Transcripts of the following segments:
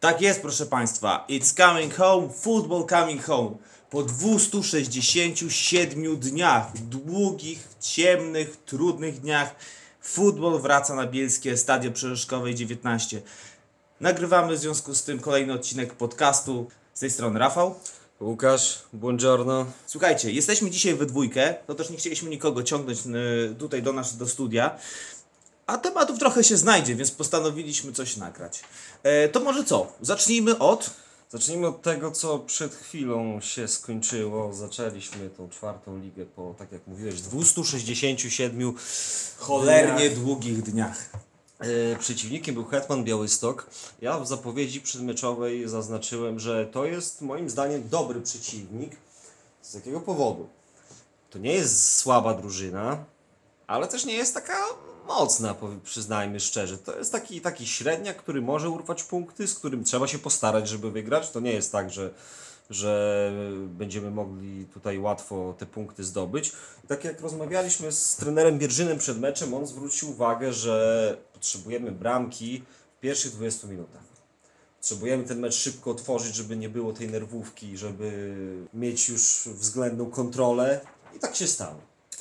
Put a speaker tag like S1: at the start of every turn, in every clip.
S1: Tak jest, proszę Państwa. It's coming home, football coming home. Po 267 dniach, długich, ciemnych, trudnych dniach, futbol wraca na Bielskie Stadio Przerzeszkowej 19. Nagrywamy w związku z tym kolejny odcinek podcastu. Z tej strony Rafał.
S2: Łukasz, buongiorno.
S1: Słuchajcie, jesteśmy dzisiaj we dwójkę, no też nie chcieliśmy nikogo ciągnąć y, tutaj do nas do studia, a tematów trochę się znajdzie, więc postanowiliśmy coś nagrać. E, to może co? Zacznijmy od...
S2: Zacznijmy od tego, co przed chwilą się skończyło. Zaczęliśmy tą czwartą ligę po, tak jak mówiłeś, 267
S1: cholernie
S2: dniach.
S1: długich dniach.
S2: E, Przeciwnikiem był Hetman Białystok. Ja w zapowiedzi przedmeczowej zaznaczyłem, że to jest moim zdaniem dobry przeciwnik. Z jakiego powodu? To nie jest słaba drużyna, ale też nie jest taka mocna, przyznajmy szczerze. To jest taki, taki średniak, który może urwać punkty, z którym trzeba się postarać, żeby wygrać. To nie jest tak, że, że będziemy mogli tutaj łatwo te punkty zdobyć. Tak jak rozmawialiśmy z trenerem Bierżynem przed meczem, on zwrócił uwagę, że potrzebujemy bramki w pierwszych 20 minutach. Potrzebujemy ten mecz szybko otworzyć, żeby nie było tej nerwówki, żeby mieć już względną kontrolę. I tak się stało.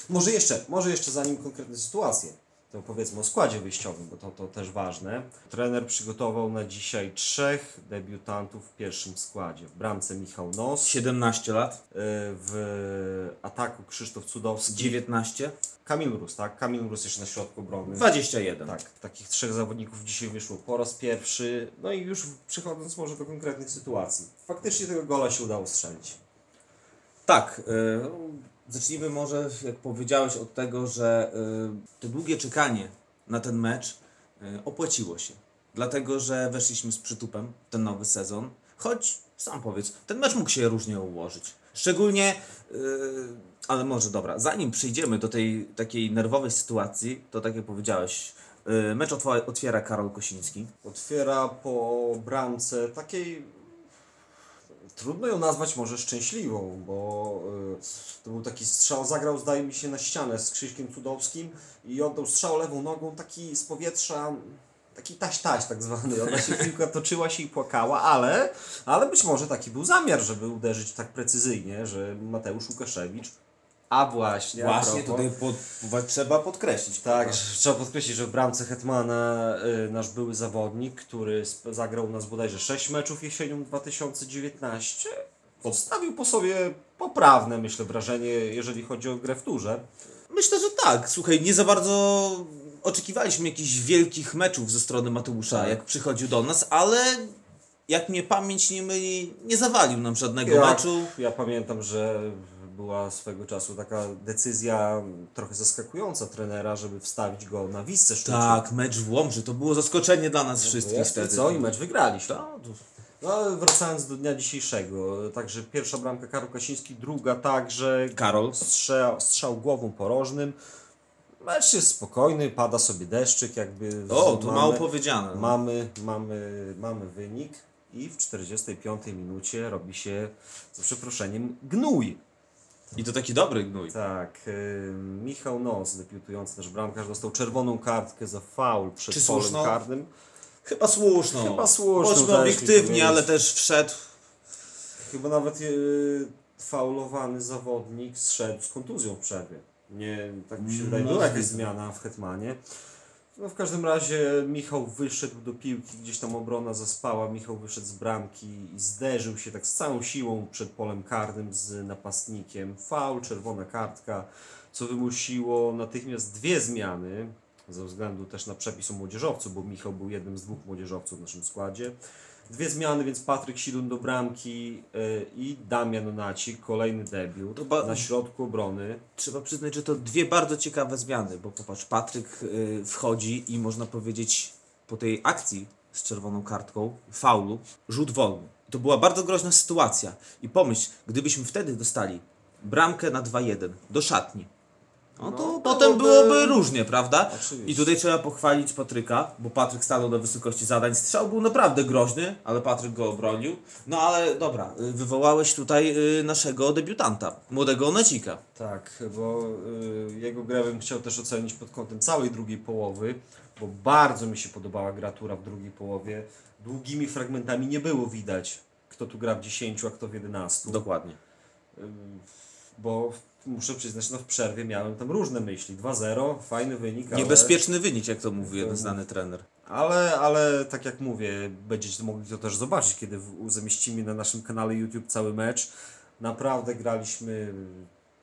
S2: Może jeszcze, może jeszcze zanim konkretne sytuacje, to powiedzmy o składzie wyjściowym, bo to, to też ważne. Trener przygotował na dzisiaj trzech debiutantów w pierwszym składzie. W bramce Michał Nos,
S1: 17 lat,
S2: y, w ataku Krzysztof Cudowski,
S1: 19,
S2: Kamil Rus, tak? Kamil Rus jeszcze na środku obrony.
S1: 21.
S2: Tak, takich trzech zawodników dzisiaj wyszło po raz pierwszy. No i już przechodząc może do konkretnych sytuacji. Faktycznie tego gola się udało strzelić.
S1: Tak, y, zacznijmy może, jak powiedziałeś, od tego, że y, to długie czekanie na ten mecz y, opłaciło się. Dlatego, że weszliśmy z przytupem ten nowy sezon. Choć, sam powiedz, ten mecz mógł się różnie ułożyć. Szczególnie, y, ale może dobra, zanim przejdziemy do tej takiej nerwowej sytuacji, to tak jak powiedziałeś, y, mecz otwiera Karol Kosiński.
S2: Otwiera po bramce takiej. Trudno ją nazwać może szczęśliwą, bo y, to był taki strzał, zagrał zdaje mi się na ścianę z Krzyśkiem Cudowskim i oddał strzał lewą nogą, taki z powietrza, taki taś-taś tak zwany. Ona się piłka toczyła się i płakała, ale, ale być może taki był zamiar, żeby uderzyć tak precyzyjnie, że Mateusz Łukaszewicz, a właśnie,
S1: Właśnie tutaj pod, trzeba podkreślić.
S2: tak, trzeba podkreślić, że w bramce Hetmana y, nasz były zawodnik, który zagrał u nas bodajże 6 meczów jesienią 2019, postawił po sobie poprawne, myślę, wrażenie, jeżeli chodzi o grę w turze.
S1: Myślę, że tak. Słuchaj, nie za bardzo oczekiwaliśmy jakichś wielkich meczów ze strony Mateusza,
S2: Tak.
S1: jak przychodził do nas, ale jak mnie pamięć nie myli, nie zawalił nam żadnego
S2: Ja,
S1: meczu.
S2: ja pamiętam, że była swego czasu taka decyzja trochę zaskakująca trenera, żeby wstawić go na Wisce.
S1: Tak, mecz w Łomży, to było zaskoczenie dla nas wszystkich
S2: Jest, i
S1: wtedy.
S2: co? I mecz wygraliśmy.
S1: To-
S2: No, wracając do dnia dzisiejszego, także pierwsza bramka Karol Kasiński, druga także
S1: Karol.
S2: strzał, strzał głową porożnym. Mecz jest spokojny, pada sobie deszczyk, jakby.
S1: O, to
S2: mamy-
S1: mało powiedziane. no.
S2: Mamy, mamy, mamy wynik i w 45 minucie robi się, za przeproszeniem, gnój.
S1: I to taki dobry gnój.
S2: Tak, y, Michał Nos, debiutujący nasz bramkarz, dostał czerwoną kartkę za faul przed
S1: Czy
S2: polem
S1: słuszną?
S2: karnym.
S1: Chyba słuszno.
S2: Chyba słuszną,
S1: Bądźmy
S2: też mi
S1: obiektywni,
S2: powiedzieć.
S1: ale też wszedł.
S2: Chyba nawet y, faulowany zawodnik zszedł z kontuzją w przerwie. Nie, tak mi się wydaje, była jakaś
S1: Możliwe.
S2: zmiana w Hetmanie. No w każdym razie Michał wyszedł do piłki, gdzieś tam obrona zaspała, Michał wyszedł z bramki i zderzył się tak z całą siłą przed polem karnym z napastnikiem. Faul, czerwona kartka, co wymusiło natychmiast dwie zmiany, ze względu też na przepis o młodzieżowcu, bo Michał był jednym z dwóch młodzieżowców w naszym składzie. Dwie zmiany, więc Patryk Silun do bramki y, i Damian Nacik, kolejny debiut na środku obrony.
S1: Trzeba przyznać, że to dwie bardzo ciekawe zmiany, bo popatrz, Patryk y, wchodzi i można powiedzieć po tej akcji z czerwoną kartką, faulu, rzut wolny. To była bardzo groźna sytuacja. I pomyśl, gdybyśmy wtedy dostali bramkę na 2-1 do szatni, no to
S2: No,
S1: potem
S2: byłoby-
S1: byłoby różnie, prawda?
S2: Oczywiście.
S1: I tutaj trzeba pochwalić Patryka, bo Patryk stanął na wysokości zadań. Strzał był naprawdę groźny, ale Patryk go obronił. No ale dobra, y, wywołałeś tutaj y, naszego debiutanta, młodego Onecika.
S2: Tak, bo y, jego grę bym chciał też ocenić pod kątem całej drugiej połowy, bo bardzo mi się podobała gratura w drugiej połowie. Długimi fragmentami nie było widać, kto tu gra w 10, a kto w 11.
S1: Dokładnie.
S2: Bo muszę przyznać, no w przerwie miałem tam różne myśli. 2-0, fajny wynik, ale...
S1: Niebezpieczny wynik, jak to mówi jeden znany trener.
S2: Ale, ale tak jak mówię, będziecie mogli to też zobaczyć, kiedy zamieścimy na naszym kanale YouTube cały mecz. Naprawdę graliśmy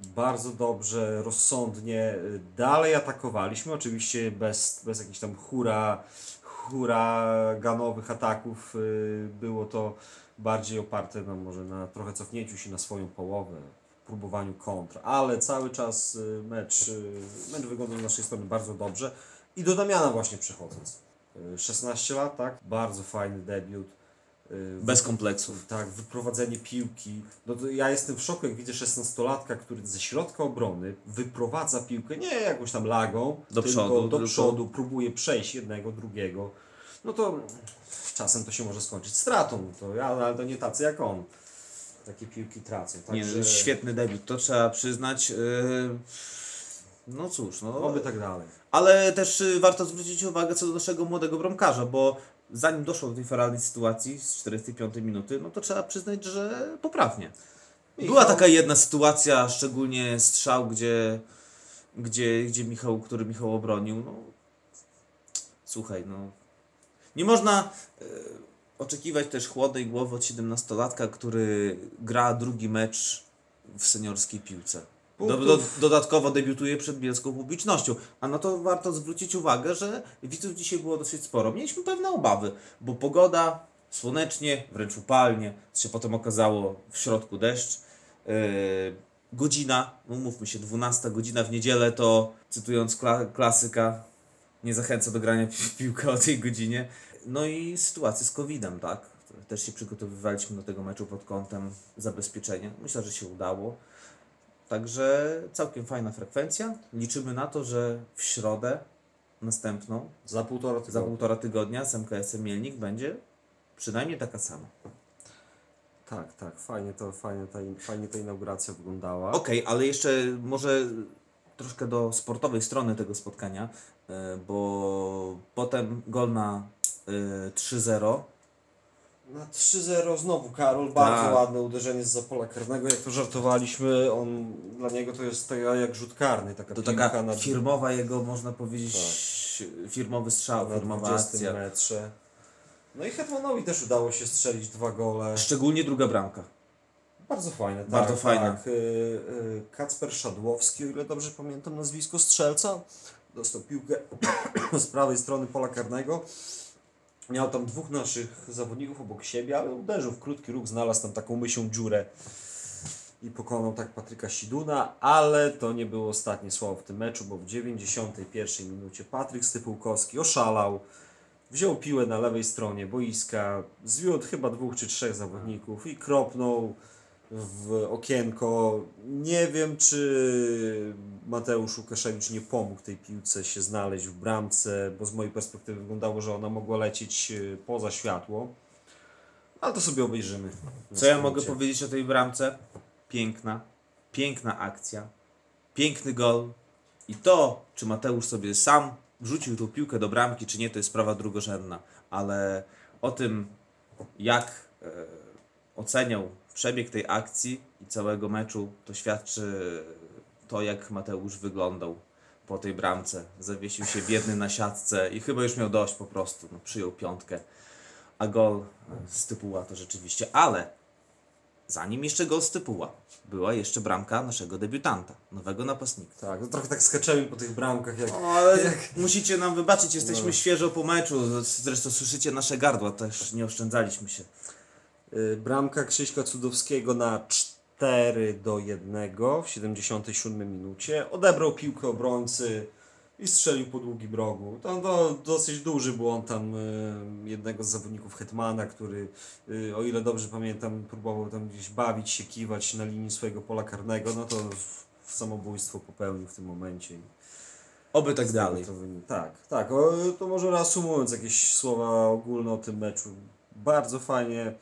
S2: bardzo dobrze, rozsądnie, dalej atakowaliśmy, oczywiście bez, bez jakichś tam hura, huraganowych ataków. y, Było to bardziej oparte no, może na trochę cofnięciu się na swoją połowę, próbowaniu kontr, ale cały czas y, mecz, y, mecz wyglądał z naszej strony bardzo dobrze. I do Damiana właśnie przechodząc. Y, 16 lat, tak? Bardzo fajny debiut. Y,
S1: Bez kompleksów.
S2: tak, wyprowadzenie piłki. No to ja jestem w szoku, jak widzę 16-latka, który ze środka obrony wyprowadza piłkę nie jakąś tam lagą,
S1: Do
S2: tylko
S1: przodu,
S2: do
S1: tylko-
S2: przodu, próbuje przejść jednego, drugiego. No to czasem to się może skończyć stratą, to ja, ale to nie tacy jak on. Takie piłki tracą.
S1: Nie,
S2: Także
S1: świetny debiut, to trzeba przyznać. Yy, No cóż, no.
S2: oby tak dalej.
S1: Ale też y, warto zwrócić uwagę co do naszego młodego bramkarza, bo zanim doszło do tej feralnej sytuacji z 45 minuty, no to trzeba przyznać, że poprawnie. Była
S2: Michał-
S1: taka jedna sytuacja, szczególnie strzał, gdzie, gdzie, gdzie Michał, który Michał obronił, no słuchaj, no nie można e, oczekiwać też chłodnej głowy od 17-latka, który gra drugi mecz w seniorskiej piłce. Do, do, dodatkowo debiutuje przed bielską publicznością. A no to warto zwrócić uwagę, że widzów dzisiaj było dosyć sporo. Mieliśmy pewne obawy, bo pogoda słonecznie, wręcz upalnie, co się potem okazało w środku deszcz. Yy, godzina, no mówmy się, 12 godzina w niedzielę to, cytując kla- klasyka, nie zachęca do grania w piłkę o tej godzinie. No i sytuacja z COVID-em, tak? Też się przygotowywaliśmy do tego meczu pod kątem zabezpieczenia. Myślę, że się udało. Także całkiem fajna frekwencja. Liczymy na to, że w środę następną,
S2: Za półtora
S1: za
S2: tygodnia.
S1: półtora tygodnia z MKS-em Mielnik będzie przynajmniej taka sama.
S2: Tak, tak, fajnie, to, fajnie, ta, fajnie ta inauguracja wyglądała.
S1: Okej, ale jeszcze może troszkę do sportowej strony tego spotkania, e, bo potem gol na 3-0.
S2: Na 3-0 znowu Karol, bardzo
S1: Tak.
S2: ładne uderzenie z zapola karnego, jak to żartowaliśmy, on, dla niego to jest taka jak rzut karny, taka
S1: To taka
S2: na,
S1: firmowa jego, można powiedzieć, firmowy strzał,
S2: na
S1: firmowa
S2: 20
S1: akcja.
S2: metrze. No i Hetmanowi też udało się strzelić dwa gole.
S1: Szczególnie druga bramka.
S2: Bardzo fajne, tak.
S1: Bardzo fajne.
S2: Tak. Y, y, Kacper Szadłowski, o ile dobrze pamiętam nazwisko strzelca, dostał piłkę z prawej strony pola karnego. Miał tam dwóch naszych zawodników obok siebie, ale uderzył w krótki róg, znalazł tam taką mysią dziurę i pokonał tak Patryka Siduna, ale to nie było ostatnie słowo w tym meczu, bo w 91 minucie Patryk Stypułkowski oszalał, wziął piłę na lewej stronie boiska, zwiódł chyba dwóch czy trzech zawodników i kropnął w okienko. Nie wiem, czy Mateusz Łukaszewicz nie pomógł tej piłce się znaleźć w bramce, bo z mojej perspektywy wyglądało, że ona mogła lecieć e, poza światło. Ale to sobie obejrzymy.
S1: Co ja mogę powiedzieć o tej bramce? Piękna, piękna akcja, piękny gol. I to, czy Mateusz sobie sam wrzucił tą piłkę do bramki, czy nie, to jest sprawa drugorzędna. Ale o tym, jak e, oceniał przebieg tej akcji i całego meczu, to świadczy to, jak Mateusz wyglądał po tej bramce. Zawiesił się biedny na siatce i chyba już miał dość po prostu. No, przyjął piątkę. A gol z typuła to rzeczywiście. Ale zanim jeszcze gol z typuła, była jeszcze bramka naszego debiutanta, nowego napastnika.
S2: Tak, no trochę tak skaczemy po tych bramkach, jak
S1: No, ale musicie nam wybaczyć, jesteśmy
S2: No.
S1: świeżo po meczu. Zresztą słyszycie nasze gardła, też nie oszczędzaliśmy się.
S2: Y, Bramka Krzyśka Cudowskiego na 4 do 1 w 77 minucie. Odebrał piłkę obrońcy i strzelił po długim rogu. To, to dosyć duży błąd tam y, jednego z zawodników Hetmana, który y, o ile dobrze pamiętam próbował tam gdzieś bawić się, kiwać na linii swojego pola karnego. No to samobójstwo popełnił w tym momencie.
S1: Oby tak dalej.
S2: Tak, tak. O, to może reasumując jakieś słowa ogólne o tym meczu. Bardzo fajnie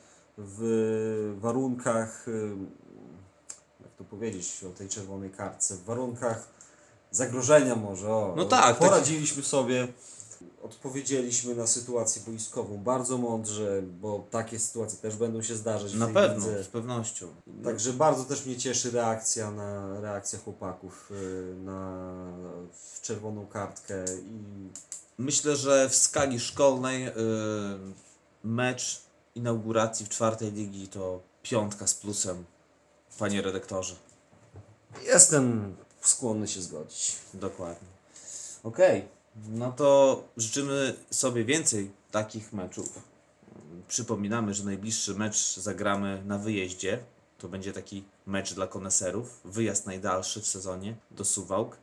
S2: w warunkach, jak to powiedzieć o tej czerwonej kartce, w warunkach zagrożenia może. O,
S1: No tak,
S2: Poradziliśmy sobie, odpowiedzieliśmy na sytuację boiskową bardzo mądrze, bo takie sytuacje też będą się zdarzać
S1: Na pewno,
S2: lidze.
S1: z pewnością.
S2: Także bardzo też mnie cieszy reakcja na reakcja chłopaków y, na czerwoną kartkę i
S1: Myślę, że w skali szkolnej y, mecz inauguracji w czwartej ligi to piątka z plusem, panie redaktorze.
S2: jestem skłonny się zgodzić.
S1: Dokładnie. Okej, no to życzymy sobie więcej takich meczów. Przypominamy, że najbliższy mecz zagramy na wyjeździe. To będzie taki mecz dla koneserów. Wyjazd najdalszy w sezonie do Suwałk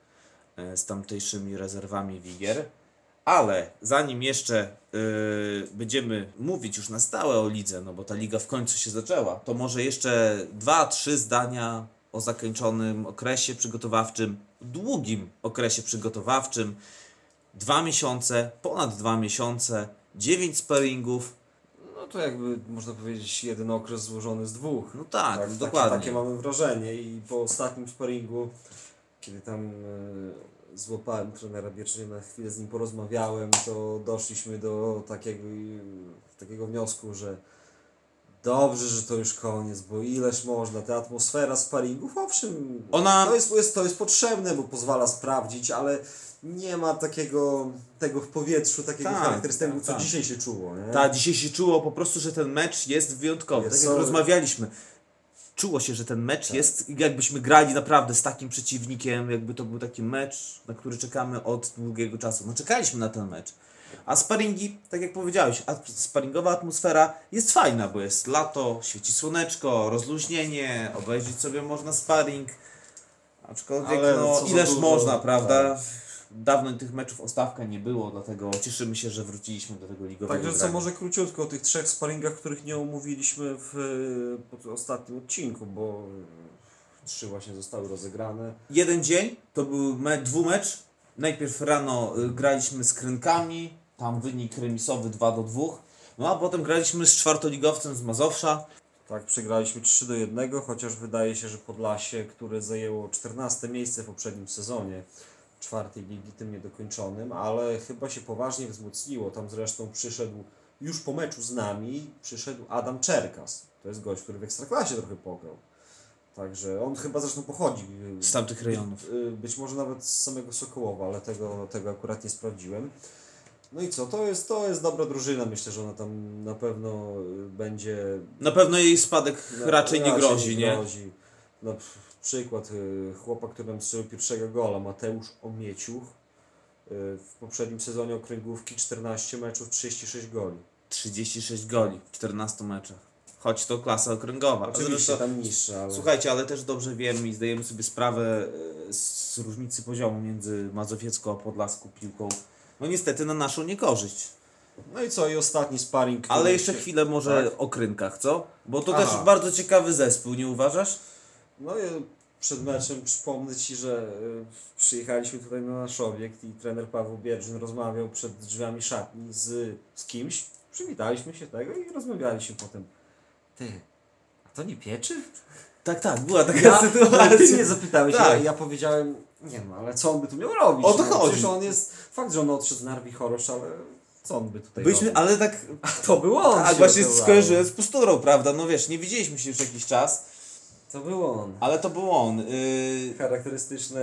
S1: e, z tamtejszymi rezerwami Wigier. Ale zanim jeszcze yy, będziemy mówić już na stałe o lidze, no bo ta liga w końcu się zaczęła, to może jeszcze dwa, trzy zdania o zakończonym okresie przygotowawczym, długim okresie przygotowawczym. Dwa miesiące, ponad dwa miesiące, dziewięć sparingów.
S2: No to jakby można powiedzieć jeden okres złożony z dwóch.
S1: No tak,
S2: takie-
S1: dokładnie.
S2: Takie, mamy wrażenie i po ostatnim sparingu, kiedy tam e, złapałem trenera na chwilę z nim porozmawiałem, to doszliśmy do takiego, takiego wniosku, że dobrze, że to już koniec, bo ileż można, ta atmosfera sparingów, owszem,
S1: Ona-
S2: to, jest, jest, to jest potrzebne, bo pozwala sprawdzić, ale nie ma takiego tego w powietrzu, takiego
S1: Tak,
S2: charakterystycznego,
S1: tak,
S2: co
S1: tak.
S2: dzisiaj się czuło. Nie?
S1: Tak, dzisiaj się czuło po prostu, że ten mecz jest wyjątkowy. Tak jak rozmawialiśmy. Czuło się, że ten mecz jest, jakbyśmy grali naprawdę z takim przeciwnikiem, jakby to był taki mecz, na który czekamy od długiego czasu. No czekaliśmy na ten mecz. A sparingi, tak jak powiedziałeś, sparingowa atmosfera jest fajna, bo jest lato, świeci słoneczko, rozluźnienie, obejrzeć sobie można sparing. Aczkolwiek,
S2: Ale
S1: no ileż
S2: dużo,
S1: można, prawda?
S2: tak.
S1: Dawno tych meczów ostawka nie było, dlatego cieszymy się, że wróciliśmy do tego ligowego
S2: Także co może króciutko o tych trzech sparingach, których nie omówiliśmy w e, pod ostatnim odcinku, bo e, trzy właśnie zostały rozegrane.
S1: jeden dzień, to był me, dwumecz. Najpierw rano y, graliśmy z Krynkami, tam wynik remisowy 2 do 2. No a potem graliśmy z czwartoligowcem z Mazowsza.
S2: Tak, przegraliśmy 3 do 1, chociaż wydaje się, że Podlasie, które zajęło 14 miejsce w poprzednim sezonie czwartej ligi, tym niedokończonym, ale chyba się poważnie wzmocniło. Tam zresztą przyszedł już po meczu z nami, przyszedł Adam Czerkas. To jest gość, który w Ekstraklasie trochę pograł. Także on chyba zresztą pochodzi e,
S1: Z tamtych rejonów.
S2: Y, Być może nawet z samego Sokołowa, ale tego, tego akurat nie sprawdziłem. No i co, to jest, to jest dobra drużyna, myślę, że ona tam na pewno y, będzie...
S1: Na pewno jej spadek
S2: na-
S1: raczej nie grozi, nie?
S2: grozi. No, p- przykład, y, chłopak, który nam strzelił pierwszego gola, Mateusz Omieciuch, y, w poprzednim sezonie okręgówki 14 meczów, 36 goli.
S1: 36 goli w 14 meczach. Choć to klasa okręgowa.
S2: Oczywiście
S1: zresztą-
S2: tam niższe, ale...
S1: Słuchajcie, ale też dobrze wiemy i zdajemy sobie sprawę e, z różnicy poziomu między mazowiecką a podlaską piłką. No niestety na naszą niekorzyść.
S2: No i co, i ostatni sparring,
S1: Ale jeszcze
S2: się-
S1: chwilę może
S2: Tak.
S1: o Krynkach, co? Bo to
S2: Aha.
S1: też bardzo ciekawy zespół, nie uważasz?
S2: No i przed meczem przypomnę Ci, że y, przyjechaliśmy tutaj na nasz obiekt i trener Paweł Bierżyn rozmawiał przed drzwiami szatni z, z kimś. Przywitaliśmy się tego i rozmawialiśmy potem. Ty, a to nie pieczy?
S1: Tak, tak, była taka
S2: Ja,
S1: sytuacja.
S2: ty mnie zapytałeś,
S1: Tak.
S2: ja, ja powiedziałem, nie no, ale co on by tu miał robić?
S1: O to
S2: no,
S1: chodzi.
S2: Przecież on jest, fakt, że on odszedł z Narwi Chorosz, ale co on by tutaj
S1: Byliśmy,
S2: robił?
S1: ale tak,
S2: To był on
S1: tak
S2: się
S1: właśnie skojarzyłem z posturą, prawda? No wiesz, nie widzieliśmy się już jakiś czas,
S2: To był on.
S1: ale to był on. Yy...
S2: Charakterystyczne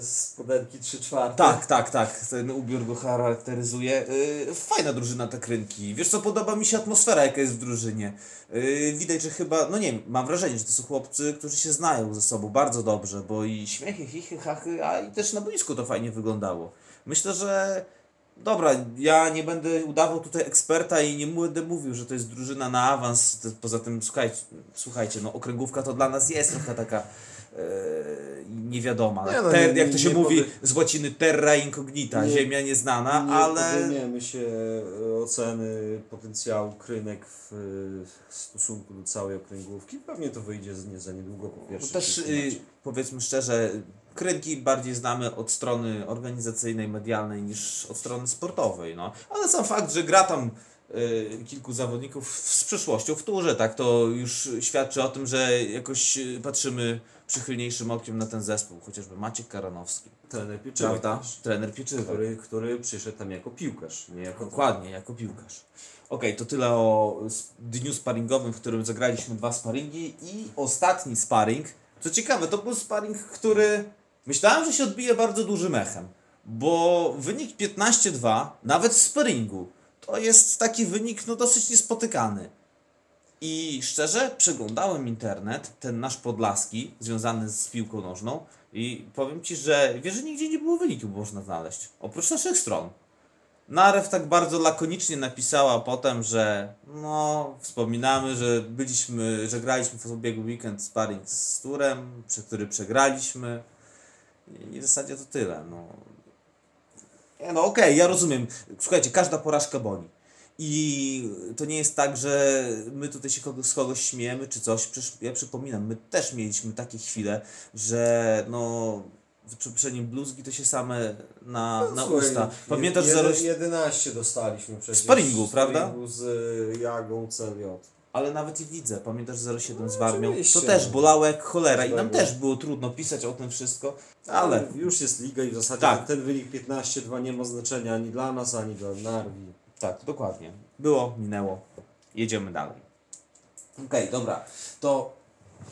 S2: spodenki 3 czwarte.
S1: Tak, tak, tak. Ten ubiór go charakteryzuje. Yy, fajna drużyna te krynki. Wiesz co, podoba mi się atmosfera, jaka jest w drużynie. Yy, widać, że chyba, no nie wiem, mam wrażenie, że to są chłopcy, którzy się znają ze sobą bardzo dobrze, bo i śmiechy, chichy, hachy, a i też na boisku to fajnie wyglądało. Myślę, że dobra, ja nie będę udawał tutaj eksperta i nie będę mówił, że to jest drużyna na awans. Poza tym, słuchajcie, słuchajcie no okręgówka to dla nas jest trochę taka niewiadoma.
S2: Nie, no,
S1: Ter,
S2: nie-
S1: jak to się
S2: nie
S1: mówi z łaciny terra incognita,
S2: Nie-
S1: ziemia nieznana,
S2: nie
S1: ale
S2: podejmiemy się e, oceny potencjału krynek w e, stosunku do całej okręgówki. Pewnie to wyjdzie z nie za niedługo po pierwsze.
S1: też y, powiedzmy szczerze, krynki bardziej znamy od strony organizacyjnej, medialnej niż od strony sportowej. No. Ale sam fakt, że gra tam y, kilku zawodników z przeszłością w turze, tak, to już świadczy o tym, że jakoś y, patrzymy przychylniejszym okiem na ten zespół, chociażby Maciek Karanowski,
S2: trener Pieczywek
S1: prawda? Trener Pieczywek.
S2: który, który przyszedł tam jako piłkarz, nie jako
S1: Dokładnie, jako piłkarz. Okej, to tyle o dniu sparingowym, w którym zagraliśmy dwa sparingi i ostatni sparing. Co ciekawe, to był sparing, który myślałem, że się odbije bardzo dużym echem, bo wynik 15-2, nawet w sparingu, to jest taki wynik no, dosyć niespotykany. I szczerze, przeglądałem internet, ten nasz podlaski, związany z piłką nożną i powiem Ci, że wiesz, że nigdzie nie było wyniku można znaleźć, oprócz naszych stron. Narew tak bardzo lakonicznie napisała potem, że no, wspominamy, że byliśmy, że graliśmy w ubiegły weekend sparring z Turem, przy który przegraliśmy i w zasadzie to tyle, no. Nie, no okej, ja rozumiem. Słuchajcie, każda porażka boli. I to nie jest tak, że my tutaj się kogo, z kogoś śmiejemy czy coś. Przecież ja przypominam, my też mieliśmy takie chwile, że no z przeproszeniem bluzgi to się same na, na
S2: Słuchaj,
S1: usta. Pamiętasz, że
S2: jeden-
S1: roś...
S2: 11 dostaliśmy przecież.
S1: Sparingu, prawda?
S2: Sparingu z Jagą CLJ.
S1: Ale nawet i widzę, pamiętasz 07 z Warmią?
S2: oczywiście.
S1: To też bolało jak cholera i nam też było trudno pisać o tym wszystko, ale
S2: już jest liga i w zasadzie
S1: Tak.
S2: ten wynik 15-2 nie ma znaczenia ani dla nas, ani dla Narwi.
S1: tak, dokładnie. Było, minęło. Jedziemy dalej. Okej, dobra. To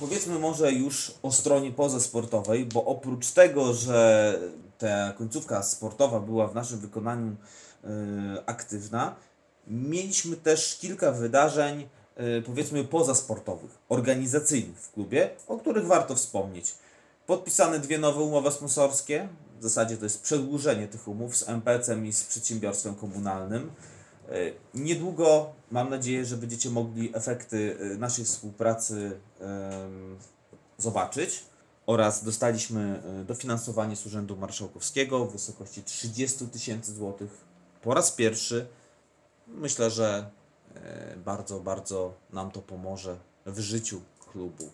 S1: powiedzmy może już o stronie pozasportowej, bo oprócz tego, że ta końcówka sportowa była w naszym wykonaniu e, aktywna, mieliśmy też kilka wydarzeń, powiedzmy pozasportowych, organizacyjnych w klubie, o których warto wspomnieć. Podpisane dwie nowe umowy sponsorskie, w zasadzie to jest przedłużenie tych umów z MPC-em i z przedsiębiorstwem komunalnym. E, Niedługo mam nadzieję, że będziecie mogli efekty e, naszej współpracy zobaczyć. Oraz dostaliśmy e, dofinansowanie z Urzędu Marszałkowskiego w wysokości 30 tysięcy złotych po raz pierwszy. Myślę, że e, bardzo, bardzo nam to pomoże w życiu klubu.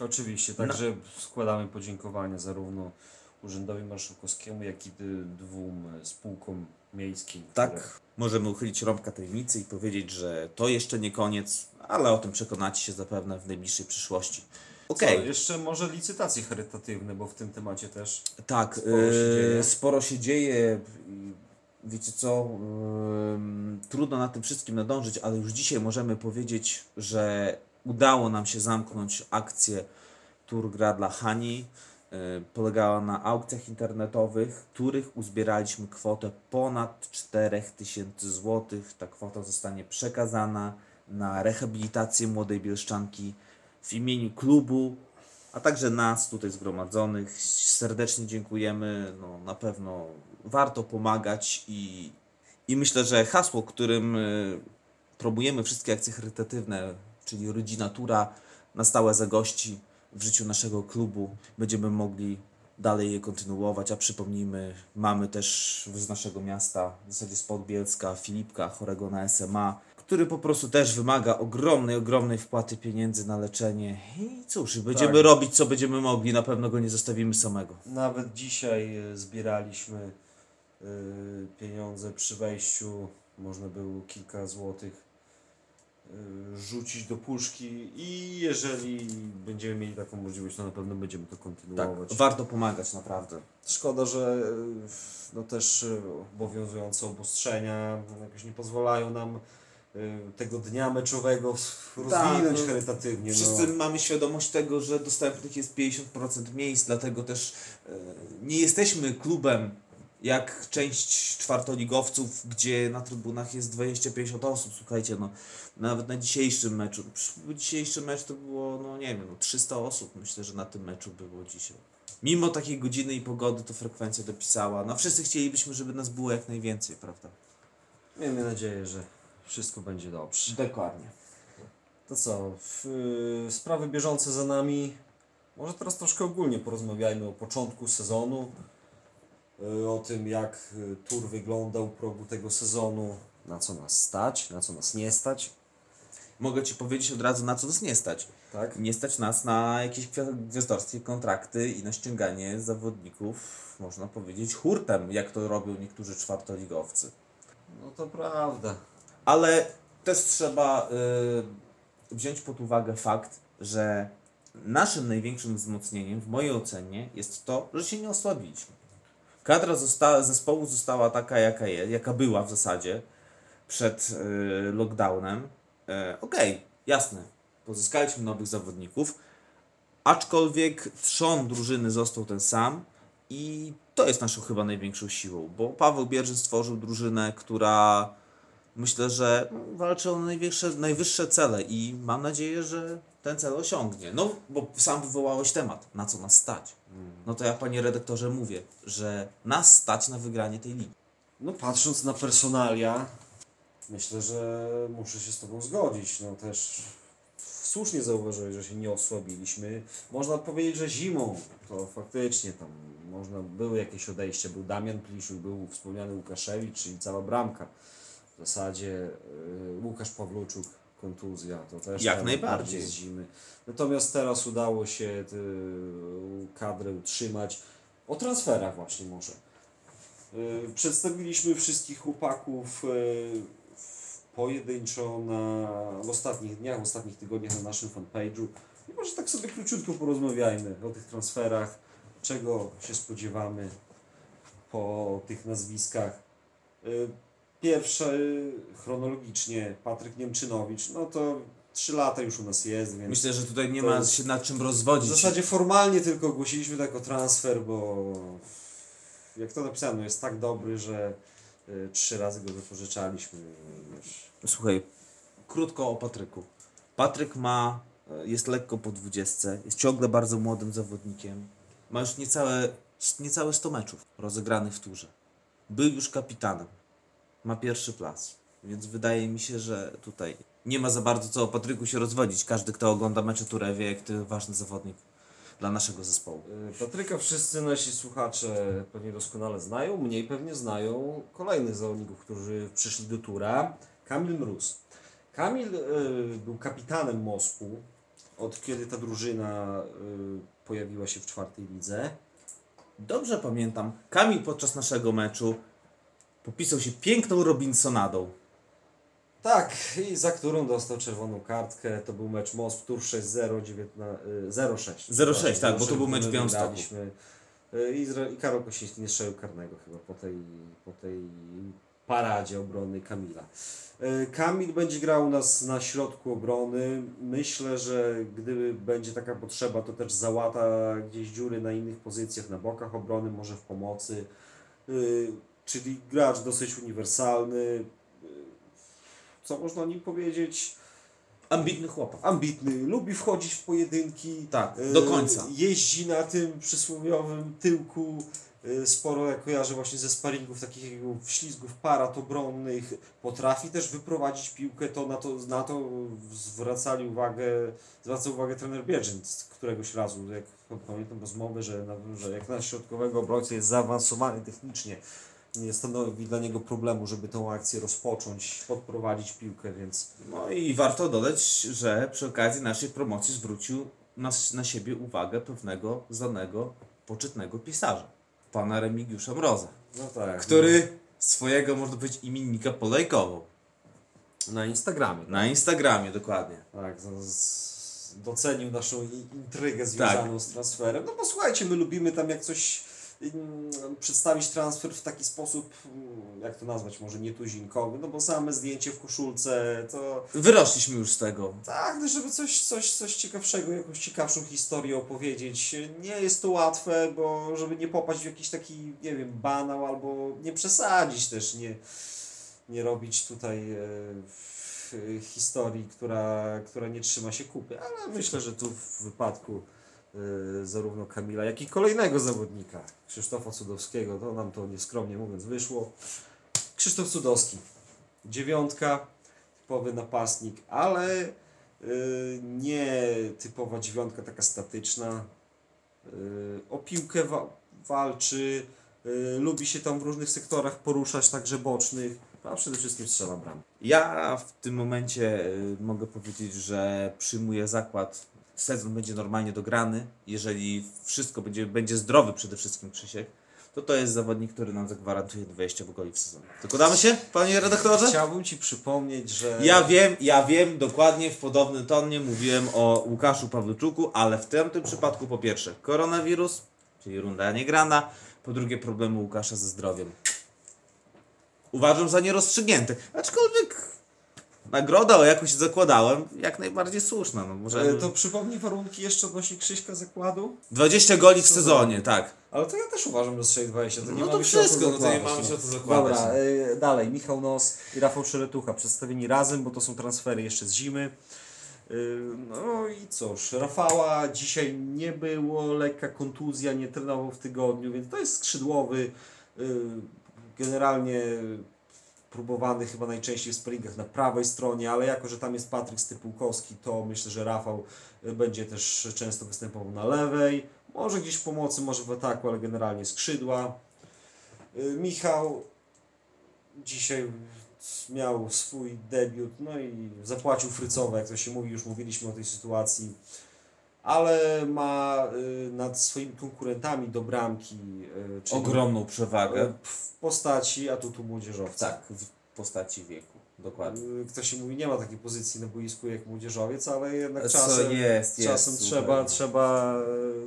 S2: Oczywiście, także składamy podziękowania zarówno Urzędowi Marszałkowskiemu, jak i dwóm spółkom miejskim. które-
S1: Tak, możemy uchylić rąbka tajemnicy i powiedzieć, że to jeszcze nie koniec, ale o tym przekonacie się zapewne w najbliższej przyszłości. Okej,
S2: Co, jeszcze może licytacje charytatywne, bo w tym temacie też
S1: tak,
S2: sporo się
S1: e,
S2: dzieje.
S1: sporo się dzieje. Wiecie co, trudno na tym wszystkim nadążyć, ale już dzisiaj możemy powiedzieć, że udało nam się zamknąć akcję Tour Gra dla Hani. Y, Polegała na aukcjach internetowych, których uzbieraliśmy kwotę ponad 4000 zł. Ta kwota zostanie przekazana na rehabilitację młodej Bielszczanki w imieniu klubu, a także nas tutaj zgromadzonych. Serdecznie dziękujemy. No, na pewno warto pomagać i, i myślę, że hasło, którym y, promujemy wszystkie akcje charytatywne, czyli Rodzina Tura, na stałe zagości w życiu naszego klubu. Będziemy mogli dalej je kontynuować, a przypomnijmy, mamy też z naszego miasta, w zasadzie spod Bielska, Filipka, chorego na SMA, który po prostu też wymaga ogromnej, ogromnej wpłaty pieniędzy na leczenie. I cóż, będziemy
S2: Tak.
S1: robić, co będziemy mogli, na pewno go nie zostawimy samego.
S2: Nawet dzisiaj e, zbieraliśmy pieniądze przy wejściu, można było kilka złotych e, rzucić do puszki i jeżeli będziemy mieli taką możliwość, to na pewno będziemy to
S1: Tak,
S2: kontynuować.
S1: warto pomagać, naprawdę.
S2: Szkoda, że e, no też obowiązujące obostrzenia jakoś nie pozwalają nam tego dnia meczowego rozwinąć
S1: no,
S2: charytatywnie.
S1: Wszyscy
S2: no.
S1: mamy świadomość tego, że dostępnych jest 50% miejsc, dlatego też nie jesteśmy klubem jak część czwartoligowców, gdzie na trybunach jest 20-50 osób. Słuchajcie, no nawet na dzisiejszym meczu, dzisiejszy mecz to było, no nie wiem, no 300 osób myślę, że na tym meczu było dzisiaj. Mimo takiej godziny i pogody to frekwencja dopisała. No wszyscy chcielibyśmy, żeby nas było jak najwięcej, prawda?
S2: Miejmy nadzieję, że wszystko będzie dobrze.
S1: Dokładnie.
S2: To co, w, y, sprawy bieżące za nami. Może teraz troszkę ogólnie porozmawiajmy o początku sezonu, o tym jak y, tur wyglądał u progu tego sezonu, na co nas stać, na co nas nie stać.
S1: Mogę Ci powiedzieć od razu, na co nas nie stać.
S2: Tak?
S1: Nie stać nas na jakieś gwia- gwiazdorskie kontrakty i na ściąganie zawodników, można powiedzieć, hurtem, jak to robią niektórzy czwartoligowcy.
S2: No to prawda.
S1: Ale też trzeba y, wziąć pod uwagę fakt, że naszym największym wzmocnieniem, w mojej ocenie, jest to, że się nie osłabiliśmy. Kadra zosta- zespołu została taka, jaka, je, jaka była w zasadzie przed y, lockdownem. E, Okej, jasne, pozyskaliśmy nowych zawodników, aczkolwiek trzon drużyny został ten sam i to jest naszą chyba największą siłą, bo Paweł Bierzyn stworzył drużynę, która myślę, że walczy o najwyższe, najwyższe cele i mam nadzieję, że ten cel osiągnie. No, bo sam wywołałeś temat, na co nas stać. No to ja, panie redaktorze, mówię, że nas stać na wygranie tej ligi.
S2: No patrząc na personalia, myślę, że muszę się z Tobą zgodzić. No też słusznie zauważyłeś, że się nie osłabiliśmy. Można powiedzieć, że zimą to faktycznie tam można, były jakieś odejścia. Był Damian Pliszu, był wspomniany Łukaszewicz, czyli cała bramka. W zasadzie y, Łukasz Pawluczuk, kontuzja, to też
S1: Jak najbardziej.
S2: z zimy. Natomiast teraz udało się y, kadrę utrzymać. O transferach właśnie może. Y, Przedstawiliśmy wszystkich chłopaków pojedynczo na, w ostatnich dniach, w ostatnich tygodniach na naszym fanpage'u. I może tak sobie króciutko porozmawiajmy o tych transferach, czego się spodziewamy po tych nazwiskach. Pierwszy chronologicznie Patryk Niemczynowicz, no to 3 lata już u nas jest, więc
S1: Myślę, że tutaj nie ma się nad czym
S2: w
S1: rozwodzić.
S2: zasadzie formalnie tylko ogłosiliśmy to jako transfer, bo jak to napisano, jest tak dobry, że y, trzy razy go wypożyczaliśmy. Wiesz.
S1: Słuchaj, krótko o Patryku. Patryk ma, e, jest lekko po 20, jest ciągle bardzo młodym zawodnikiem. Ma już niecałe, niecałe 100 meczów rozegranych w turze. Był już kapitanem. Ma pierwszy plas. Więc wydaje mi się, że tutaj nie ma za bardzo co o Patryku się rozwodzić. Każdy, kto ogląda mecze Turę wie, jak to ważny zawodnik dla naszego zespołu.
S2: Y, Patryka wszyscy nasi słuchacze pewnie doskonale znają, mniej pewnie znają kolejnych zawodników, którzy przyszli do tura. Kamil Mróz. Kamil y, był kapitanem Mosku, od kiedy ta drużyna y, pojawiła się w czwartej lidze.
S1: Dobrze pamiętam, Kamil podczas naszego meczu popisał się piękną Robinsonadą.
S2: Tak, i za którą dostał czerwoną kartkę. To był mecz Most Tur 6-0, 19 y, 0-6.
S1: 0-6, tak, bo to był mecz Białymstoku.
S2: Y, I, I Karol Kosiński nie strzelił karnego chyba po tej, po tej paradzie obrony Kamila. Y, Kamil będzie grał u nas na środku obrony. Myślę, że gdyby będzie taka potrzeba, to też załata gdzieś dziury na innych pozycjach, na bokach obrony, może w pomocy. Y, Czyli gracz dosyć uniwersalny. Y, Co można o nim powiedzieć?
S1: Ambitny chłopak.
S2: ambitny, lubi wchodzić w pojedynki.
S1: Tak,
S2: e,
S1: do końca.
S2: Jeździ na tym przysłowiowym tyłku. e, Sporo jak kojarzę właśnie ze sparingów, takich jak wślizgów parad obronnych. Potrafi też wyprowadzić piłkę, to na to, na to zwracali uwagę, zwraca uwagę trener Bierzyn któregoś razu, jak pamiętam rozmowę, że, że jak na środkowego obrońcę jest zaawansowany technicznie, nie stanowi dla niego problemu, żeby tą akcję rozpocząć, podprowadzić piłkę, więc
S1: No i warto dodać, że przy okazji naszej promocji zwrócił na, na siebie uwagę pewnego znanego, poczytnego pisarza, pana Remigiusza Mroza,
S2: no tak.
S1: który swojego, można powiedzieć, imiennika polajkował.
S2: Na Instagramie.
S1: Na Instagramie dokładnie.
S2: Tak, docenił naszą intrygę związaną
S1: Tak.
S2: z transferem. No bo słuchajcie, my lubimy tam jak coś przedstawić transfer w taki sposób, mm, jak to nazwać, może nietuzinkowy, no bo same zdjęcie w koszulce to
S1: Wyrośliśmy już z tego.
S2: tak, no żeby coś, coś, coś ciekawszego, jakąś ciekawszą historię opowiedzieć. Nie jest to łatwe, bo żeby nie popaść w jakiś taki, nie wiem, banał albo nie przesadzić też, nie, nie robić tutaj e, w, historii, która, która nie trzyma się kupy. Ale myślę, że tu w wypadku e, zarówno Kamila, jak i kolejnego zawodnika, Krzysztofa Cudowskiego, to nam to nieskromnie mówiąc wyszło. Krzysztof Cudowski, dziewiątka, typowy napastnik, ale y, nie typowa dziewiątka taka statyczna. y, o piłkę wa- walczy, y, lubi się tam w różnych sektorach poruszać, także bocznych, a przede wszystkim strzela bram.
S1: Ja w tym momencie y, mogę powiedzieć, że przyjmuję zakład, sezon będzie normalnie dograny, jeżeli wszystko będzie, będzie zdrowy przede wszystkim Krzysiek, to to jest zawodnik, który nam zagwarantuje 20 goli w sezonie. Dokładamy się, panie redaktorze?
S2: Chciałbym Ci przypomnieć, że...
S1: Ja wiem, ja wiem, dokładnie w podobnym tonie mówiłem o Łukaszu Pawluczuku, ale w tym, tym przypadku po pierwsze koronawirus, czyli runda niegrana, po drugie problemy Łukasza ze zdrowiem. Uważam za nierozstrzygnięte, aczkolwiek nagroda, o jaką się zakładałem, jak najbardziej słuszna. No, może
S2: E, To przypomnij warunki jeszcze odnośnie Krzyśka zakładu.
S1: 20 goli w sezonie, tak.
S2: Ale to ja też uważam, że strzeli 20. To nie
S1: No to wszystko, no to nie mamy się o co zakładać.
S2: Dobra, y, dalej. Michał Nos i Rafał Szeretucha przedstawieni razem, bo to są transfery jeszcze z zimy. Y, No i cóż, Rafała dzisiaj nie było, lekka kontuzja, nie trenował w tygodniu, więc to jest skrzydłowy. y, Generalnie próbowany chyba najczęściej w sparingach na prawej stronie, ale jako, że tam jest Patryk Stypułkowski, to myślę, że Rafał y, będzie też często występował na lewej. Może gdzieś w pomocy, może w ataku, ale generalnie skrzydła. Y, Michał dzisiaj miał swój debiut, no i zapłacił frycowe, jak to się mówi, już mówiliśmy o tej sytuacji, ale ma y, nad swoimi konkurentami do bramki y,
S1: Ogromną przewagę.
S2: w postaci atutu młodzieżowca.
S1: Tak, w postaci wieku, dokładnie.
S2: Ktoś się mówi, nie ma takiej pozycji na boisku jak młodzieżowiec, ale jednak czasem,
S1: jest, jest,
S2: czasem
S1: super.
S2: trzeba, trzeba,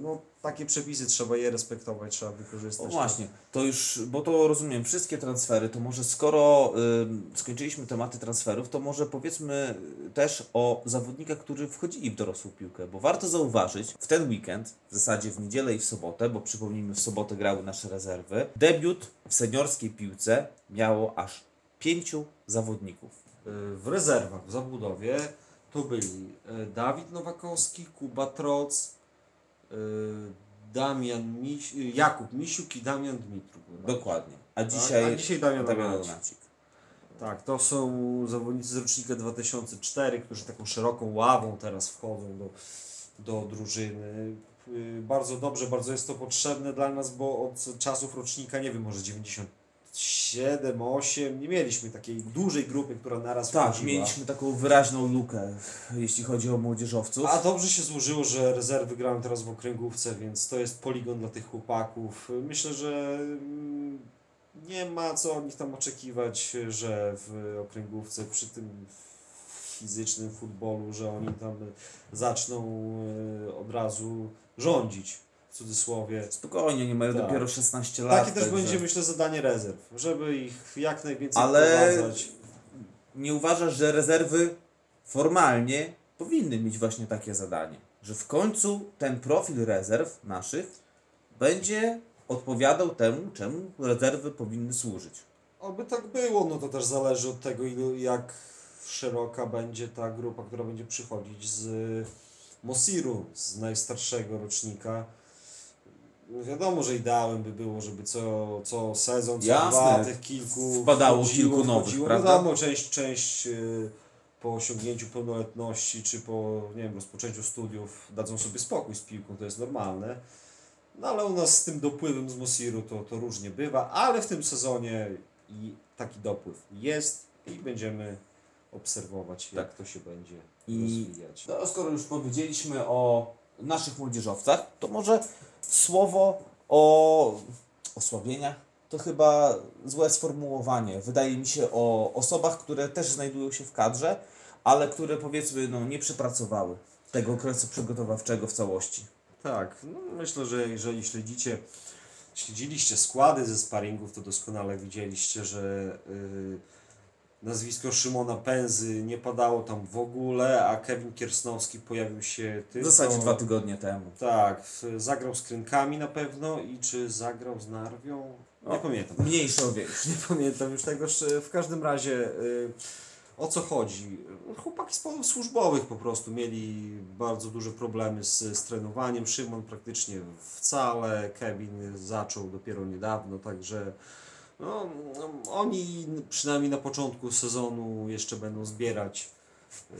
S2: no takie przepisy trzeba je respektować, trzeba
S1: O
S2: wykorzystać.
S1: właśnie, to już, bo to rozumiem, wszystkie transfery, to może skoro y, skończyliśmy tematy transferów, to może powiedzmy też o zawodnikach, którzy wchodzili w dorosłą piłkę, bo warto zauważyć, w ten weekend, w zasadzie w niedzielę i w sobotę, bo przypomnijmy, w sobotę grały nasze rezerwy, debiut w seniorskiej piłce miało aż pięciu zawodników.
S2: Y, w rezerwach, w zabudowie to byli y, Dawid Nowakowski, Kuba Troc, y, Damian Miś, Jakub Misiuk i Damian Dmitruk.
S1: Dokładnie. A dzisiaj,
S2: a dzisiaj Damian. Donacik. Tak, to są zawodnicy z rocznika 2004, którzy taką szeroką ławą teraz wchodzą do, do drużyny. Bardzo dobrze, bardzo jest to potrzebne dla nas, bo od czasów rocznika, nie wiem, może 97, 8, nie mieliśmy takiej dużej grupy, która naraz
S1: Tak,
S2: wchodziła.
S1: mieliśmy taką wyraźną lukę, jeśli chodzi o młodzieżowców.
S2: A dobrze się złożyło, że rezerwy grałem teraz w okręgówce, więc to jest poligon dla tych chłopaków. Myślę, że mm, nie ma co od nich tam oczekiwać, że w okręgówce przy tym fizycznym futbolu, że oni tam zaczną e, od razu rządzić, cudzysłowie.
S1: Spokojnie, nie mają
S2: Tak.
S1: dopiero 16 lat.
S2: Takie też
S1: także-
S2: będzie, myślę, zadanie rezerw, żeby ich jak najwięcej
S1: Ale-
S2: wprowadzać.
S1: Nie uważasz, że rezerwy formalnie powinny mieć właśnie takie zadanie? Że w końcu ten profil rezerw naszych będzie odpowiadał temu, czemu rezerwy powinny służyć.
S2: Oby tak było, no to też zależy od tego, ilu, jak szeroka będzie ta grupa, która będzie przychodzić z Mosiru, z najstarszego rocznika. No Wiadomo, że ideałem by było, żeby co, co sezon, co
S1: Jasne.
S2: dwa tych kilku
S1: Wpadało
S2: wchodziło,
S1: kilku nowych,
S2: wchodziło.
S1: prawda?
S2: Wiadomo, część, część y, po osiągnięciu pełnoletności, czy po nie wiem, rozpoczęciu studiów dadzą sobie spokój z piłką, to jest normalne. No ale u nas z tym dopływem z Mosiru to, to różnie bywa, ale w tym sezonie i taki dopływ jest i będziemy obserwować, jak to się będzie
S1: I-
S2: rozwijać.
S1: No, skoro już powiedzieliśmy o naszych młodzieżowcach, to może słowo o osłabieniach to chyba złe sformułowanie. Wydaje mi się o osobach, które też znajdują się w kadrze, ale które powiedzmy no, nie przepracowały tego okresu przygotowawczego w całości.
S2: Tak, no myślę, że jeżeli śledzicie, śledziliście składy ze sparingów, to doskonale widzieliście, że y, nazwisko Szymona Pęzy nie padało tam w ogóle, a Kevin Kiersnowski pojawił się
S1: W
S2: tylko...
S1: zasadzie dwa tygodnie temu.
S2: Tak, w- zagrał z Krynkami na pewno i czy zagrał z Narwią? Nie
S1: O,
S2: pamiętam.
S1: Mniejsze o większe.
S2: Nie pamiętam już tego. W każdym razie y, o co chodzi? Chłopaki z powodów służbowych po prostu mieli bardzo duże problemy z, z trenowaniem. Szymon praktycznie wcale, Kevin zaczął dopiero niedawno, także no, no, oni przynajmniej na początku sezonu jeszcze będą zbierać y,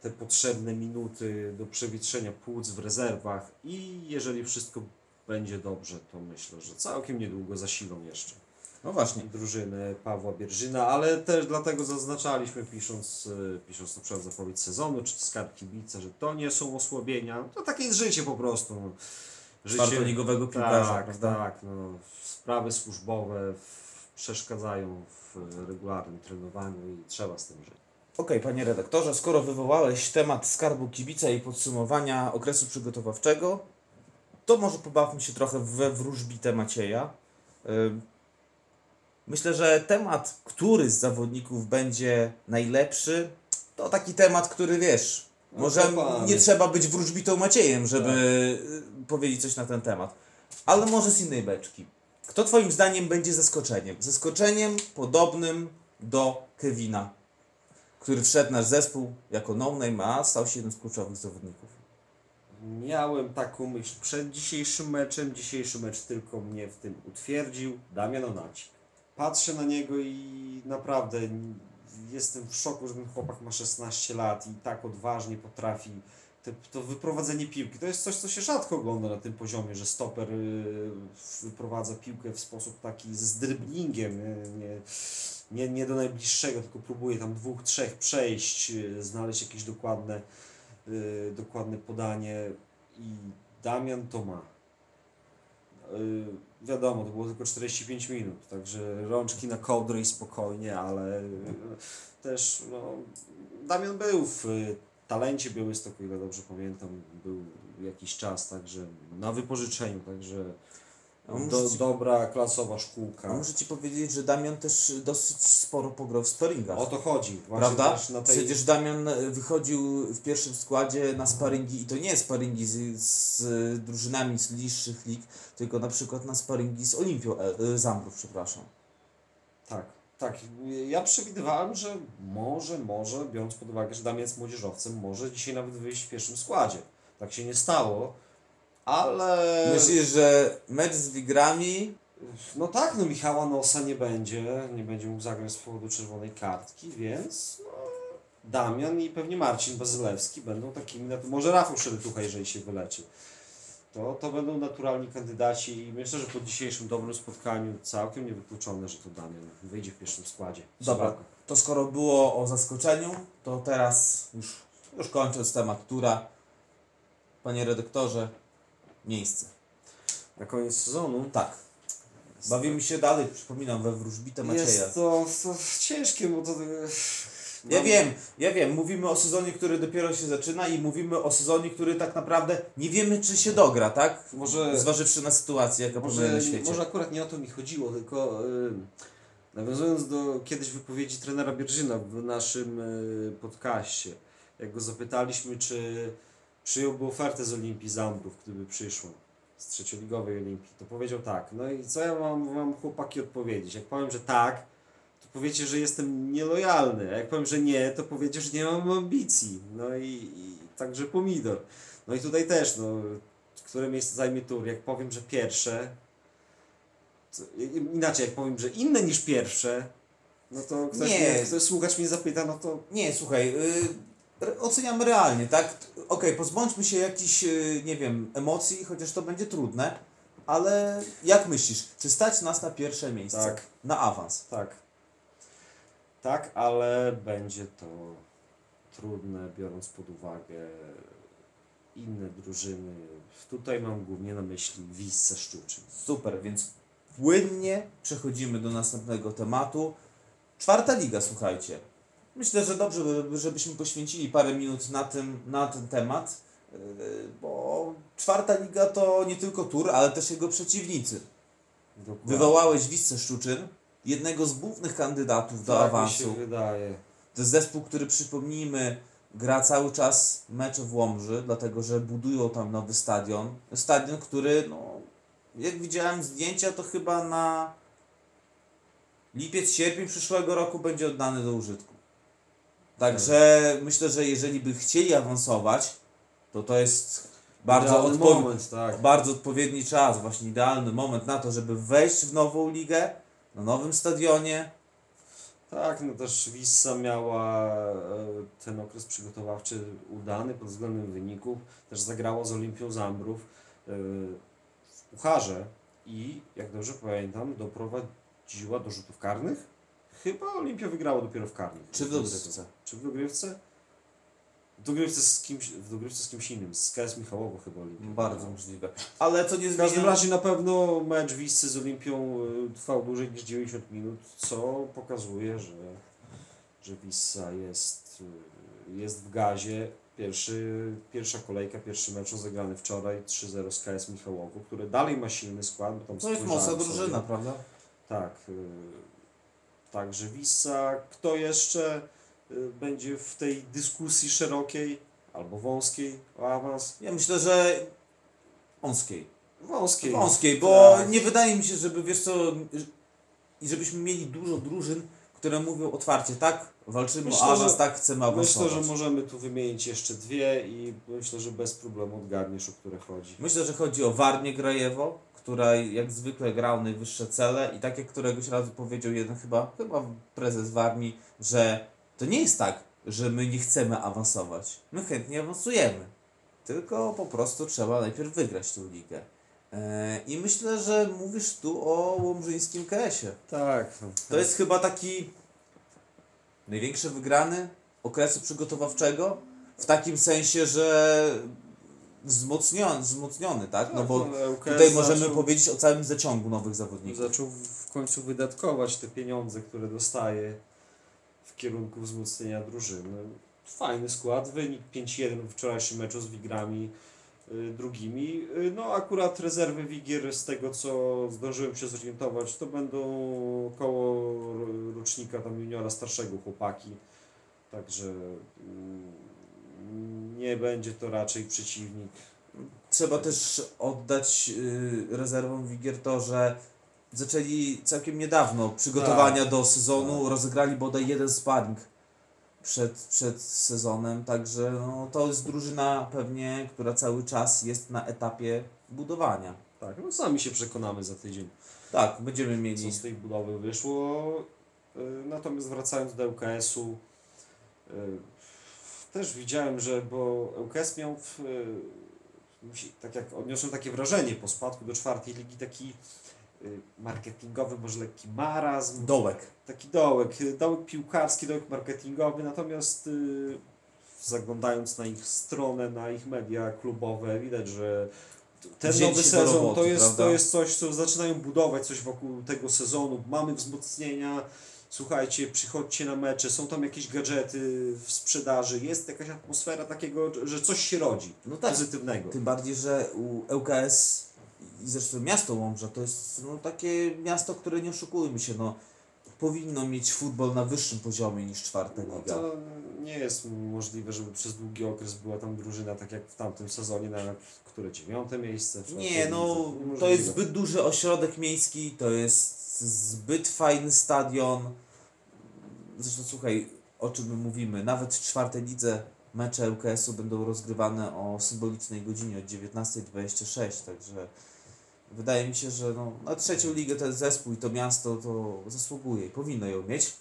S2: te potrzebne minuty do przewietrzenia płuc w rezerwach i jeżeli wszystko będzie dobrze, to myślę, że całkiem niedługo zasilą jeszcze
S1: No właśnie.
S2: drużynę Pawła Bierżyna, ale też dlatego zaznaczaliśmy pisząc, y, pisząc na przykład zapowiedź sezonu, czy skarb kibica, że to nie są osłabienia, to takie jest życie po prostu. No.
S1: Czwartoligowego piłkarza,
S2: tak,
S1: prawda?
S2: tak, no, sprawy służbowe przeszkadzają w regularnym trenowaniu i trzeba z tym żyć.
S1: Okej, panie redaktorze, skoro wywołałeś temat skarbu kibica i podsumowania okresu przygotowawczego, to może pobawmy się trochę we wróżbitę Macieja. Ym, Myślę, że temat, który z zawodników będzie najlepszy, to taki temat, który wiesz,
S2: No,
S1: może nie trzeba być wróżbitą Maciejem, żeby y, powiedzieć coś na ten temat. Ale może z innej beczki. Kto twoim zdaniem będzie zaskoczeniem? Zaskoczeniem podobnym do Kevina, który wszedł nasz zespół jako no-name, a stał się jednym z kluczowych zawodników.
S2: Miałem taką myśl przed dzisiejszym meczem. Dzisiejszy mecz tylko mnie w tym utwierdził. Damian Onacik. Patrzę na niego i naprawdę jestem w szoku, że ten chłopak ma 16 lat i tak odważnie potrafi to wyprowadzenie piłki. To jest coś, co się rzadko ogląda na tym poziomie, że stoper y, wyprowadza piłkę w sposób taki z dribblingiem, nie, nie, nie, do najbliższego, tylko próbuje tam dwóch, trzech przejść, y, znaleźć jakieś dokładne y, dokładne podanie i Damian to ma. Wiadomo, to było tylko 45 minut, także rączki na kołdrę i spokojnie, ale też no, Damian był w talencie Białystok, o ile dobrze pamiętam, był jakiś czas, także na wypożyczeniu, także do,
S1: ci-
S2: dobra, klasowa szkółka.
S1: A muszę Ci powiedzieć, że Damian też dosyć sporo pograł w sparingach.
S2: O to chodzi. Właśnie
S1: Prawda?
S2: tej...
S1: Przecież Damian e, wychodził w pierwszym składzie na sparingi i to nie sparingi z, z drużynami z niższych lig, tylko na przykład na sparingi z Olimpią e, e, Zambrów, przepraszam.
S2: Tak, tak. Ja przewidywałem, że może, może, biorąc pod uwagę, że Damian jest młodzieżowcem, może dzisiaj nawet wyjść w pierwszym składzie. Tak się nie stało, ale...
S1: Myślisz, że mecz z Wigrami
S2: No tak, no Michała Nosa nie będzie, nie będzie mógł zagrać z powodu czerwonej kartki, więc no, Damian i pewnie Marcin Bazylewski będą takimi, nat- może Rafał Szerytucha, jeżeli się wyleczy. To, to będą naturalni kandydaci i myślę, że po dzisiejszym dobrym spotkaniu całkiem niewykluczone, że to Damian wyjdzie w pierwszym składzie.
S1: Dobra, to skoro było o zaskoczeniu, to teraz już, już kończąc temat tura, panie redaktorze, miejsce.
S2: Na koniec sezonu
S1: Tak. Bawimy się dalej, przypominam, we wróżbitę Macieja.
S2: jest to, to ciężkie, bo to...
S1: Ja
S2: mam-
S1: wiem, ja wiem, mówimy o sezonie, który dopiero się zaczyna i mówimy o sezonie, który tak naprawdę nie wiemy, czy się dogra, tak?
S2: Może-
S1: Zważywszy na sytuację, jaka panuje
S2: Może,
S1: na świecie.
S2: może akurat nie o to mi chodziło, tylko y, nawiązując do kiedyś wypowiedzi trenera Bierżyna w naszym y, podcaście, jak go zapytaliśmy, czy przyjąłby ofertę z Olimpii Zambrów, gdyby przyszła z trzecioligowej Olimpii, to powiedział tak. No i co ja mam wam chłopaki odpowiedzieć? Jak powiem, że tak, to powiecie, że jestem nielojalny, a jak powiem, że nie, to powiecie, że nie mam ambicji. No i, i także pomidor. No i tutaj też, no, które miejsce zajmie tur. Jak powiem, że pierwsze, to, inaczej, jak powiem, że inne niż pierwsze, no to ktoś,
S1: Nie.
S2: mnie, ktoś słuchacz mnie zapyta, no to
S1: Nie, słuchaj, y, oceniamy realnie, tak? Okej, pozbądźmy się jakichś, y, nie wiem, emocji, chociaż to będzie trudne, ale jak myślisz, czy stać nas na pierwsze miejsce?
S2: Tak.
S1: Na awans?
S2: tak. Tak, ale będzie to trudne, biorąc pod uwagę inne drużyny. Tutaj mam głównie na myśli Wisce Szczuczyn.
S1: Super, więc płynnie przechodzimy do następnego tematu. Czwarta liga, słuchajcie. Myślę, że dobrze, by- żebyśmy poświęcili parę minut na, tym, na ten temat, yy, bo czwarta liga to nie tylko tur, ale też jego przeciwnicy.
S2: Dokładnie.
S1: Wywołałeś Wiscę Szczuczyn, jednego z głównych kandydatów do
S2: tak mi
S1: awansu.
S2: się wydaje.
S1: To jest zespół, który przypomnijmy, gra cały czas mecze w Łomży, dlatego że budują tam nowy stadion. Stadion, który, no, jak widziałem zdjęcia, to chyba na lipiec, sierpień przyszłego roku będzie oddany do użytku. Także myślę, że jeżeli by chcieli awansować, to to jest bardzo, odpowi-
S2: moment, tak.
S1: bardzo odpowiedni czas, właśnie idealny moment na to, żeby wejść w nową ligę, na nowym stadionie,
S2: Tak, no też Wissa miała e, ten okres przygotowawczy udany pod względem wyników. Też zagrała z Olimpią Zambrów. E, W pucharze i, jak dobrze pamiętam, doprowadziła do rzutów karnych. Chyba Olimpia wygrała dopiero w karnych.
S1: Czy w dogrywce?
S2: Czy w dogrywce? W dogrywce z kimś, w dogrywce z kimś innym, z KS Michałowo chyba Olimpia.
S1: Bardzo możliwe. Ale to nie
S2: W każdym razie na pewno mecz Wiscy z Olimpią y, trwał dłużej niż 90 minut, co pokazuje, że, że Wissa jest, y, jest w gazie. Pierwszy, pierwsza kolejka, pierwszy mecz rozegrany wczoraj 3-0 z KS Michałowo, który dalej ma silny skład. Bo tam
S1: To jest mocna drużyna, prawda?
S2: Tak. y, Także Wissa. Kto jeszcze będzie w tej dyskusji szerokiej albo wąskiej o awans?
S1: Ja myślę, że wąskiej.
S2: Wąskiej.
S1: Wąskiej, bo
S2: Tak.
S1: nie wydaje mi się, żeby wiesz co, i żebyśmy mieli dużo drużyn, które mówią otwarcie, tak, walczymy
S2: Myślę,
S1: o awans,
S2: że-
S1: tak, chcemy awansować.
S2: Myślę, że możemy tu wymienić jeszcze dwie i myślę, że bez problemu odgadniesz, o które chodzi.
S1: Myślę, że chodzi o Warnię Grajewo, która jak zwykle grała najwyższe cele i tak jak któregoś razu powiedział jeden chyba, chyba prezes Warni, że to nie jest tak, że my nie chcemy awansować. My chętnie awansujemy. Tylko po prostu trzeba najpierw wygrać tę ligę. E, I myślę, że mówisz tu o łomżyńskim KS-ie.
S2: Tak.
S1: To jest chyba taki największy wygrany okresu przygotowawczego w takim sensie, że wzmocniony, wzmocniony tak? No bo tutaj możemy powiedzieć o całym zaciągu nowych zawodników.
S2: Zaczął w końcu wydatkować te pieniądze, które dostaje kierunku wzmocnienia drużyny. Fajny skład, wynik 5-1 w wczorajszym meczu z Wigrami y, drugimi. Y, No akurat rezerwy Wigier z tego co zdążyłem się zorientować, to będą koło ro- rocznika tam juniora starszego chłopaki. Także mm, nie będzie to raczej przeciwnik
S1: Trzeba też oddać y, rezerwom Wigier to, że zaczęli całkiem niedawno przygotowania do sezonu, rozegrali bodaj jeden sparring przed, przed sezonem, także no, to jest drużyna pewnie, która cały czas jest na etapie budowania.
S2: Tak, no sami się przekonamy za tydzień.
S1: Tak, będziemy mieli
S2: co z tej budowy wyszło. Y, Natomiast wracając do ŁKS-u, y, też widziałem, że bo ŁKS miał, w, y, tak jak odniosłem takie wrażenie po spadku do czwartej ligi, taki marketingowy, może lekki marazm,
S1: dołek.
S2: taki dołek, y, dołek piłkarski, dołek marketingowy, natomiast y, zaglądając na ich stronę, na ich media klubowe, widać, że ten nowy sezon
S1: roboty,
S2: to, jest,
S1: prawda?
S2: to jest coś, co zaczynają budować coś wokół tego sezonu. Mamy wzmocnienia, słuchajcie, przychodźcie na mecze, są tam jakieś gadżety w sprzedaży, jest jakaś atmosfera takiego, że coś się rodzi
S1: No tak.
S2: pozytywnego.
S1: Tym bardziej, że u ŁKS zresztą miasto Łomża to jest no, takie miasto, które nie oszukujmy się, no, powinno mieć futbol na wyższym poziomie niż czwarta
S2: No
S1: liga.
S2: to nie jest możliwe, żeby przez długi okres była tam drużyna, tak jak w tamtym sezonie, na które dziewiąte miejsce.
S1: Nie, no to jest zbyt duży ośrodek miejski, to jest zbyt fajny stadion. Zresztą słuchaj, o czym my mówimy, nawet w czwartej lidze mecze ŁKS-u będą rozgrywane o symbolicznej godzinie od 19.26, także wydaje mi się, że no, na trzecią ligę ten zespół i to miasto to zasługuje i powinno ją mieć.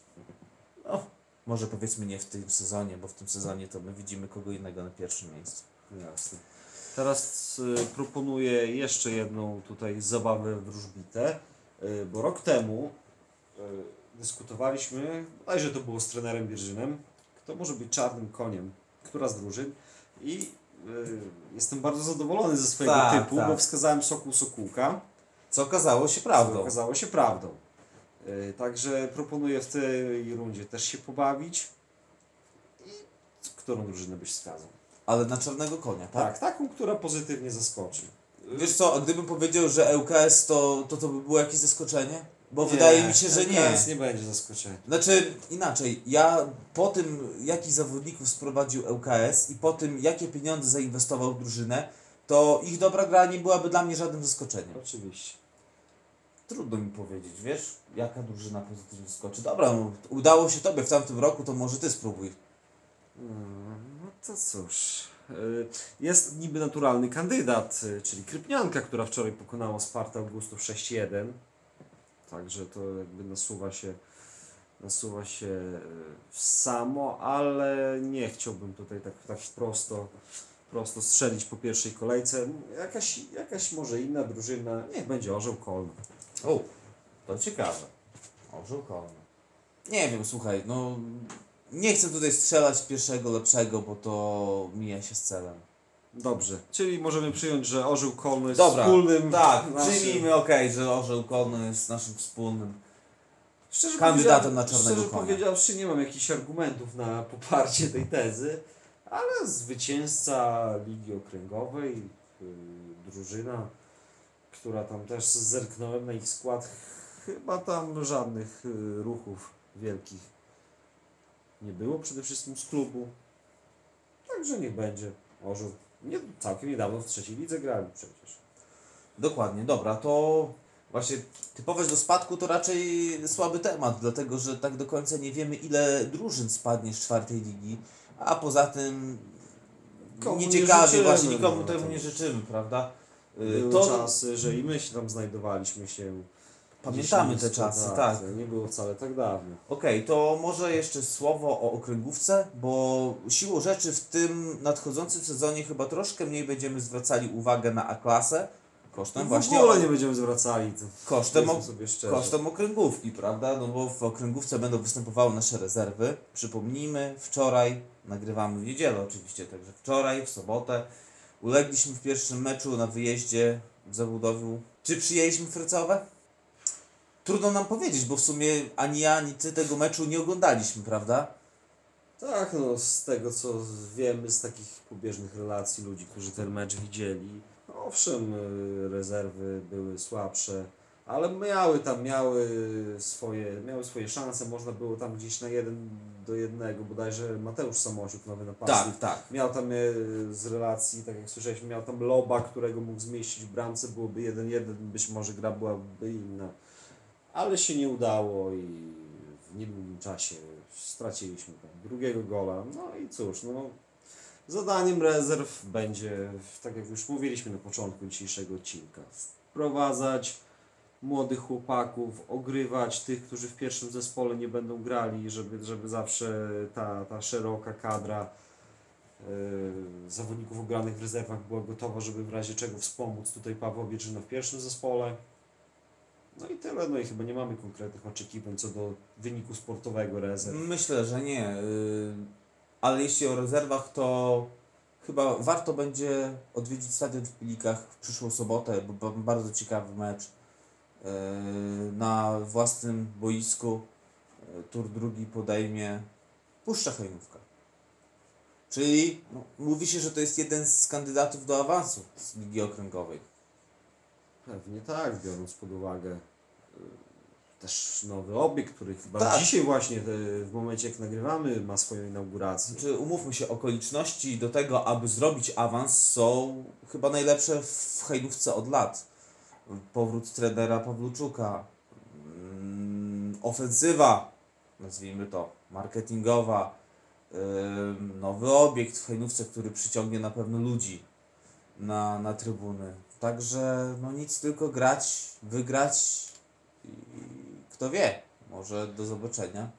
S1: No, może powiedzmy nie w tym sezonie, bo w tym sezonie to my widzimy kogo innego na pierwszym miejscu.
S2: Jasne. Teraz y, proponuję jeszcze jedną tutaj zabawę wróżbitę, y, bo rok temu y, dyskutowaliśmy, bodajże to było z trenerem Bierżynem, kto może być czarnym koniem, która z drużyn i jestem bardzo zadowolony ze swojego
S1: Tak,
S2: typu,
S1: tak.
S2: bo wskazałem Sokół Sokółka,
S1: Co okazało się
S2: co
S1: prawdą.
S2: okazało się prawdą. Y, Także proponuję w tej rundzie też się pobawić i którą drużynę byś wskazał?
S1: Ale na czarnego konia, tak?
S2: Tak, taką, która pozytywnie zaskoczy.
S1: Wiesz co, gdybym powiedział, że ŁKS to, to to by było jakieś zaskoczenie? Bo
S2: Nie,
S1: wydaje mi się, że nie.
S2: LKS nie będzie zaskoczenie.
S1: Znaczy, inaczej, ja po tym, jakich zawodników sprowadził ŁKS i po tym, jakie pieniądze zainwestował w drużynę, to ich dobra gra nie byłaby dla mnie żadnym zaskoczeniem.
S2: Oczywiście.
S1: Trudno mi powiedzieć, wiesz, jaka drużyna pozytywnie zaskoczy. Dobra, no, udało się Tobie w tamtym roku, to może Ty spróbuj.
S2: No to cóż. y, Jest niby naturalny kandydat, y, czyli Krypnianka, która wczoraj pokonała Sparta Augustów 6-1. Także to jakby nasuwa się, nasuwa się y, samo, ale nie chciałbym tutaj tak, tak prosto prosto strzelić po pierwszej kolejce. Jakaś, jakaś może inna drużyna, niech będzie Orzeł Kolno.
S1: O, to ciekawe. Orzeł Kolno. Nie wiem, słuchaj, no... Nie chcę tutaj strzelać pierwszego lepszego, bo to mija się z celem.
S2: Dobrze, czyli możemy przyjąć, że Orzeł Kolno jest
S1: Dobra,
S2: wspólnym...
S1: tak,
S2: naszym-
S1: przyjmijmy okej, że Orzeł Kolno jest naszym wspólnym.
S2: Szczerze
S1: kandydatem na czarnego
S2: szczerze
S1: konia.
S2: powiedziawszy, nie mam jakichś argumentów na poparcie tej tezy, ale zwycięzca Ligi Okręgowej, yy, drużyna, która tam też zerknąłem na ich skład, chyba tam żadnych yy, ruchów wielkich nie było, przede wszystkim z klubu. Także niech będzie. Orzeł nie, całkiem niedawno w trzeciej lidze grali przecież.
S1: Dokładnie, dobra, to właśnie typowość do spadku to raczej słaby temat, dlatego że tak do końca nie wiemy ile drużyn spadnie z czwartej ligi, a poza tym
S2: Komu nie
S1: nieciekawie,
S2: życzymy,
S1: właśnie nikomu
S2: no,
S1: temu
S2: to-
S1: nie życzymy, prawda? Y,
S2: Były
S1: To
S2: czasy, że i my się tam znajdowaliśmy się
S1: pamiętamy te czasy, tak.
S2: Nie było wcale tak dawno.
S1: Okej, to może jeszcze słowo o okręgówce, bo siłą rzeczy w tym nadchodzącym sezonie chyba troszkę mniej będziemy zwracali uwagę na A-klasę, kosztem
S2: No w
S1: właśnie
S2: ogóle nie będziemy zwracali. To
S1: kosztem, o, kosztem okręgówki, prawda? No bo w okręgówce będą występowały nasze rezerwy. Przypomnijmy, wczoraj, nagrywamy w niedzielę oczywiście, także wczoraj, w sobotę, ulegliśmy w pierwszym meczu na wyjeździe w Zabudowiu. Czy przyjęliśmy Frycowe? Trudno nam powiedzieć, bo w sumie ani ja, ani ty tego meczu nie oglądaliśmy, prawda?
S2: Tak, no z tego co wiemy z takich pobieżnych relacji ludzi, którzy ten mecz widzieli, no, owszem, y, rezerwy były słabsze, ale miały tam, miały swoje, miały swoje szanse, można było tam gdzieś na jeden do jednego, bodajże Mateusz Samosiuk, nowy napastnik,
S1: Tak, tak.
S2: Miał tam e, z relacji, tak jak słyszeliśmy, miał tam loba, którego mógł zmieścić w bramce, byłoby 1-1, być może gra byłaby inna. Ale się nie udało i w niedługim czasie straciliśmy drugiego gola. No i cóż, no, zadaniem rezerw będzie, tak jak już mówiliśmy na początku dzisiejszego odcinka, wprowadzać młodych chłopaków, ogrywać tych, którzy w pierwszym zespole nie będą grali, żeby, żeby zawsze ta, ta szeroka kadra yy, zawodników ogranych w rezerwach była gotowa, żeby w razie czego wspomóc tutaj Pawła Bieczyna w pierwszym zespole. No i tyle, no i chyba nie mamy konkretnych oczekiwań co do wyniku sportowego rezerw.
S1: Myślę, że nie. y, Ale jeśli o rezerwach, to chyba warto będzie odwiedzić stadion w Pilikach w przyszłą sobotę, bo bardzo ciekawy mecz. Y, Na własnym boisku y, tur drugi podejmie Puszcza Hajnówka. Czyli no, mówi się, że to jest jeden z kandydatów do awansu z Ligi Okręgowej.
S2: Pewnie tak, biorąc pod uwagę y, też nowy obiekt, który chyba
S1: Tak.
S2: dzisiaj właśnie, y, w momencie jak nagrywamy, ma swoją inaugurację.
S1: Znaczy, umówmy się, okoliczności do tego, aby zrobić awans są chyba najlepsze w Hajdówce od lat. Powrót trenera Pawluczuka, mm, ofensywa, nazwijmy to, marketingowa, nowy obiekt w Hajdówce, który przyciągnie na pewno ludzi na, na trybuny. Także no nic, tylko grać, wygrać i kto wie, może do zobaczenia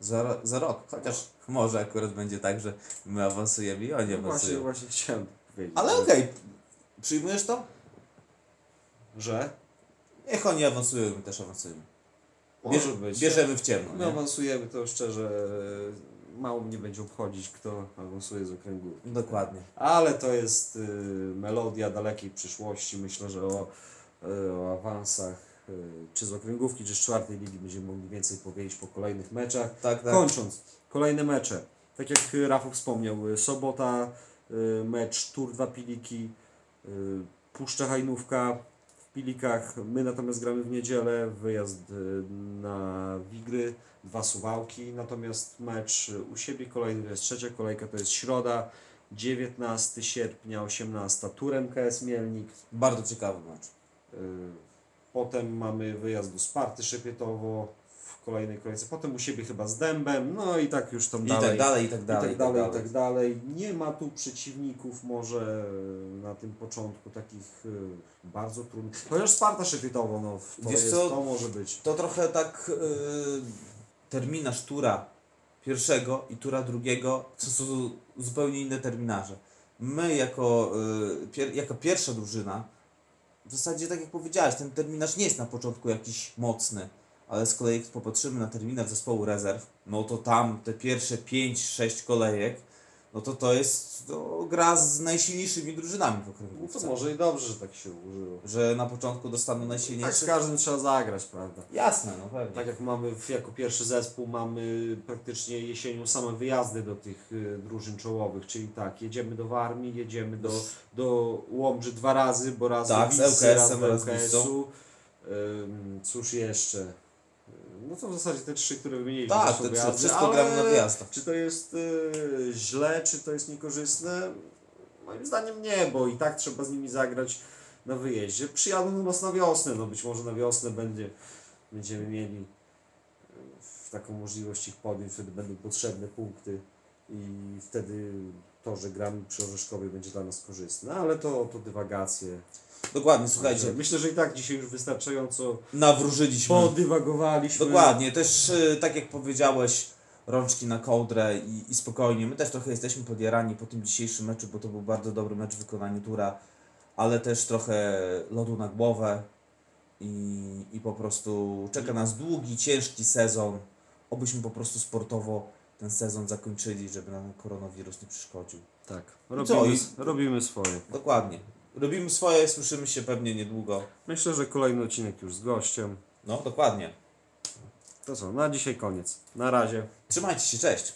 S1: za, za rok. Chociaż może akurat będzie tak, że my awansujemy i oni
S2: No właśnie,
S1: awansują.
S2: właśnie chciałem powiedzieć.
S1: Ale
S2: że-
S1: okej, przyjmujesz to?
S2: Że?
S1: Niech oni awansują, my też awansujemy. Bierzemy w ciemno.
S2: My
S1: Nie?
S2: awansujemy, to szczerze mało mnie będzie obchodzić, kto awansuje z okręgu.
S1: Dokładnie.
S2: Ale to jest y, melodia dalekiej przyszłości. Myślę, że o, y, o awansach y, czy z okręgówki, czy z czwartej ligi będziemy mogli więcej powiedzieć po kolejnych meczach.
S1: Tak, tak.
S2: Kończąc, kolejne mecze. Tak jak Rafał wspomniał, y, sobota y, mecz Tur 2 Piliki, y, Puszcza Hajnówka Pilikach. My natomiast gramy w niedzielę, wyjazd y, na Wigry, dwa Suwałki. Natomiast mecz u siebie kolejny to jest trzecia kolejka, to jest środa, 19 sierpnia, 18 Turem KS Mielnik.
S1: Bardzo ciekawy mecz.
S2: Y, Potem mamy wyjazd do Sparty Szepietowo w kolejnej kolejce. Potem u siebie chyba z Dębem. No i tak już tam
S1: I
S2: dalej.
S1: tak dalej, i tak
S2: I
S1: dalej.
S2: tak dalej, i tak dalej. Nie ma tu przeciwników może na tym początku takich y, bardzo trudnych. Chociaż Sparta Szepietowo, no to,
S1: Wiesz
S2: jest,
S1: co?
S2: to może być.
S1: To trochę tak yy, terminarz tura pierwszego i tura drugiego to są zupełnie inne terminarze. my jako, y, pier, jako pierwsza drużyna, w zasadzie tak jak powiedziałeś, ten terminarz nie jest na początku jakiś mocny, ale z kolei jak popatrzymy na terminarz zespołu rezerw, no to tam te pierwsze 5-6 kolejek, no to to jest no, gra z najsilniejszymi drużynami w
S2: No
S1: okręgówce.
S2: to może i dobrze, że tak się ułożyło.
S1: Że na początku dostaną
S2: Tak z
S1: najsilniejszych.
S2: każdym trzeba zagrać, prawda?
S1: Jasne, no pewnie.
S2: Tak jak mamy jako pierwszy zespół, mamy praktycznie jesienią same wyjazdy do tych y, drużyn czołowych, czyli tak, jedziemy do Warmii, jedziemy do, do Łomży dwa razy, bo raz
S1: Tak,
S2: do
S1: z
S2: Wisły,
S1: LKS-em,
S2: raz do
S1: z
S2: LKS-u. Cóż jeszcze? No to w zasadzie te trzy, które wymieniliśmy.
S1: Tak,
S2: to są
S1: te trzy,
S2: wyjazdy,
S1: wszystko gramy na wyjazdach.
S2: Czy to jest y, źle, czy to jest niekorzystne? Moim zdaniem nie, bo i tak trzeba z nimi zagrać na wyjeździe. Przyjadą do nas na wiosnę, no być może na wiosnę będzie, będziemy mieli y, taką możliwość ich podjąć, wtedy będą potrzebne punkty i wtedy to, że gramy przy Orzeszkowie będzie dla nas korzystne, ale to, to dywagacje.
S1: Dokładnie, słuchajcie,
S2: Myślę, że i tak dzisiaj już wystarczająco
S1: nawróżyliśmy.
S2: podywagowaliśmy.
S1: Dokładnie, też y, tak jak powiedziałeś, rączki na kołdrę i, i spokojnie. My też trochę jesteśmy podjarani po tym dzisiejszym meczu, bo to był bardzo dobry mecz w wykonaniu Tura, ale też trochę lodu na głowę i, i po prostu czeka nas długi, ciężki sezon. Obyśmy po prostu sportowo ten sezon zakończyli, żeby nam koronawirus nie przeszkodził.
S2: Tak,
S1: I co?
S2: robimy,
S1: I-
S2: robimy swoje.
S1: Dokładnie. Robimy swoje, słyszymy się pewnie niedługo.
S2: Myślę, że kolejny odcinek już z gościem.
S1: No, dokładnie.
S2: To co, na dzisiaj koniec. Na razie.
S1: Trzymajcie się, cześć.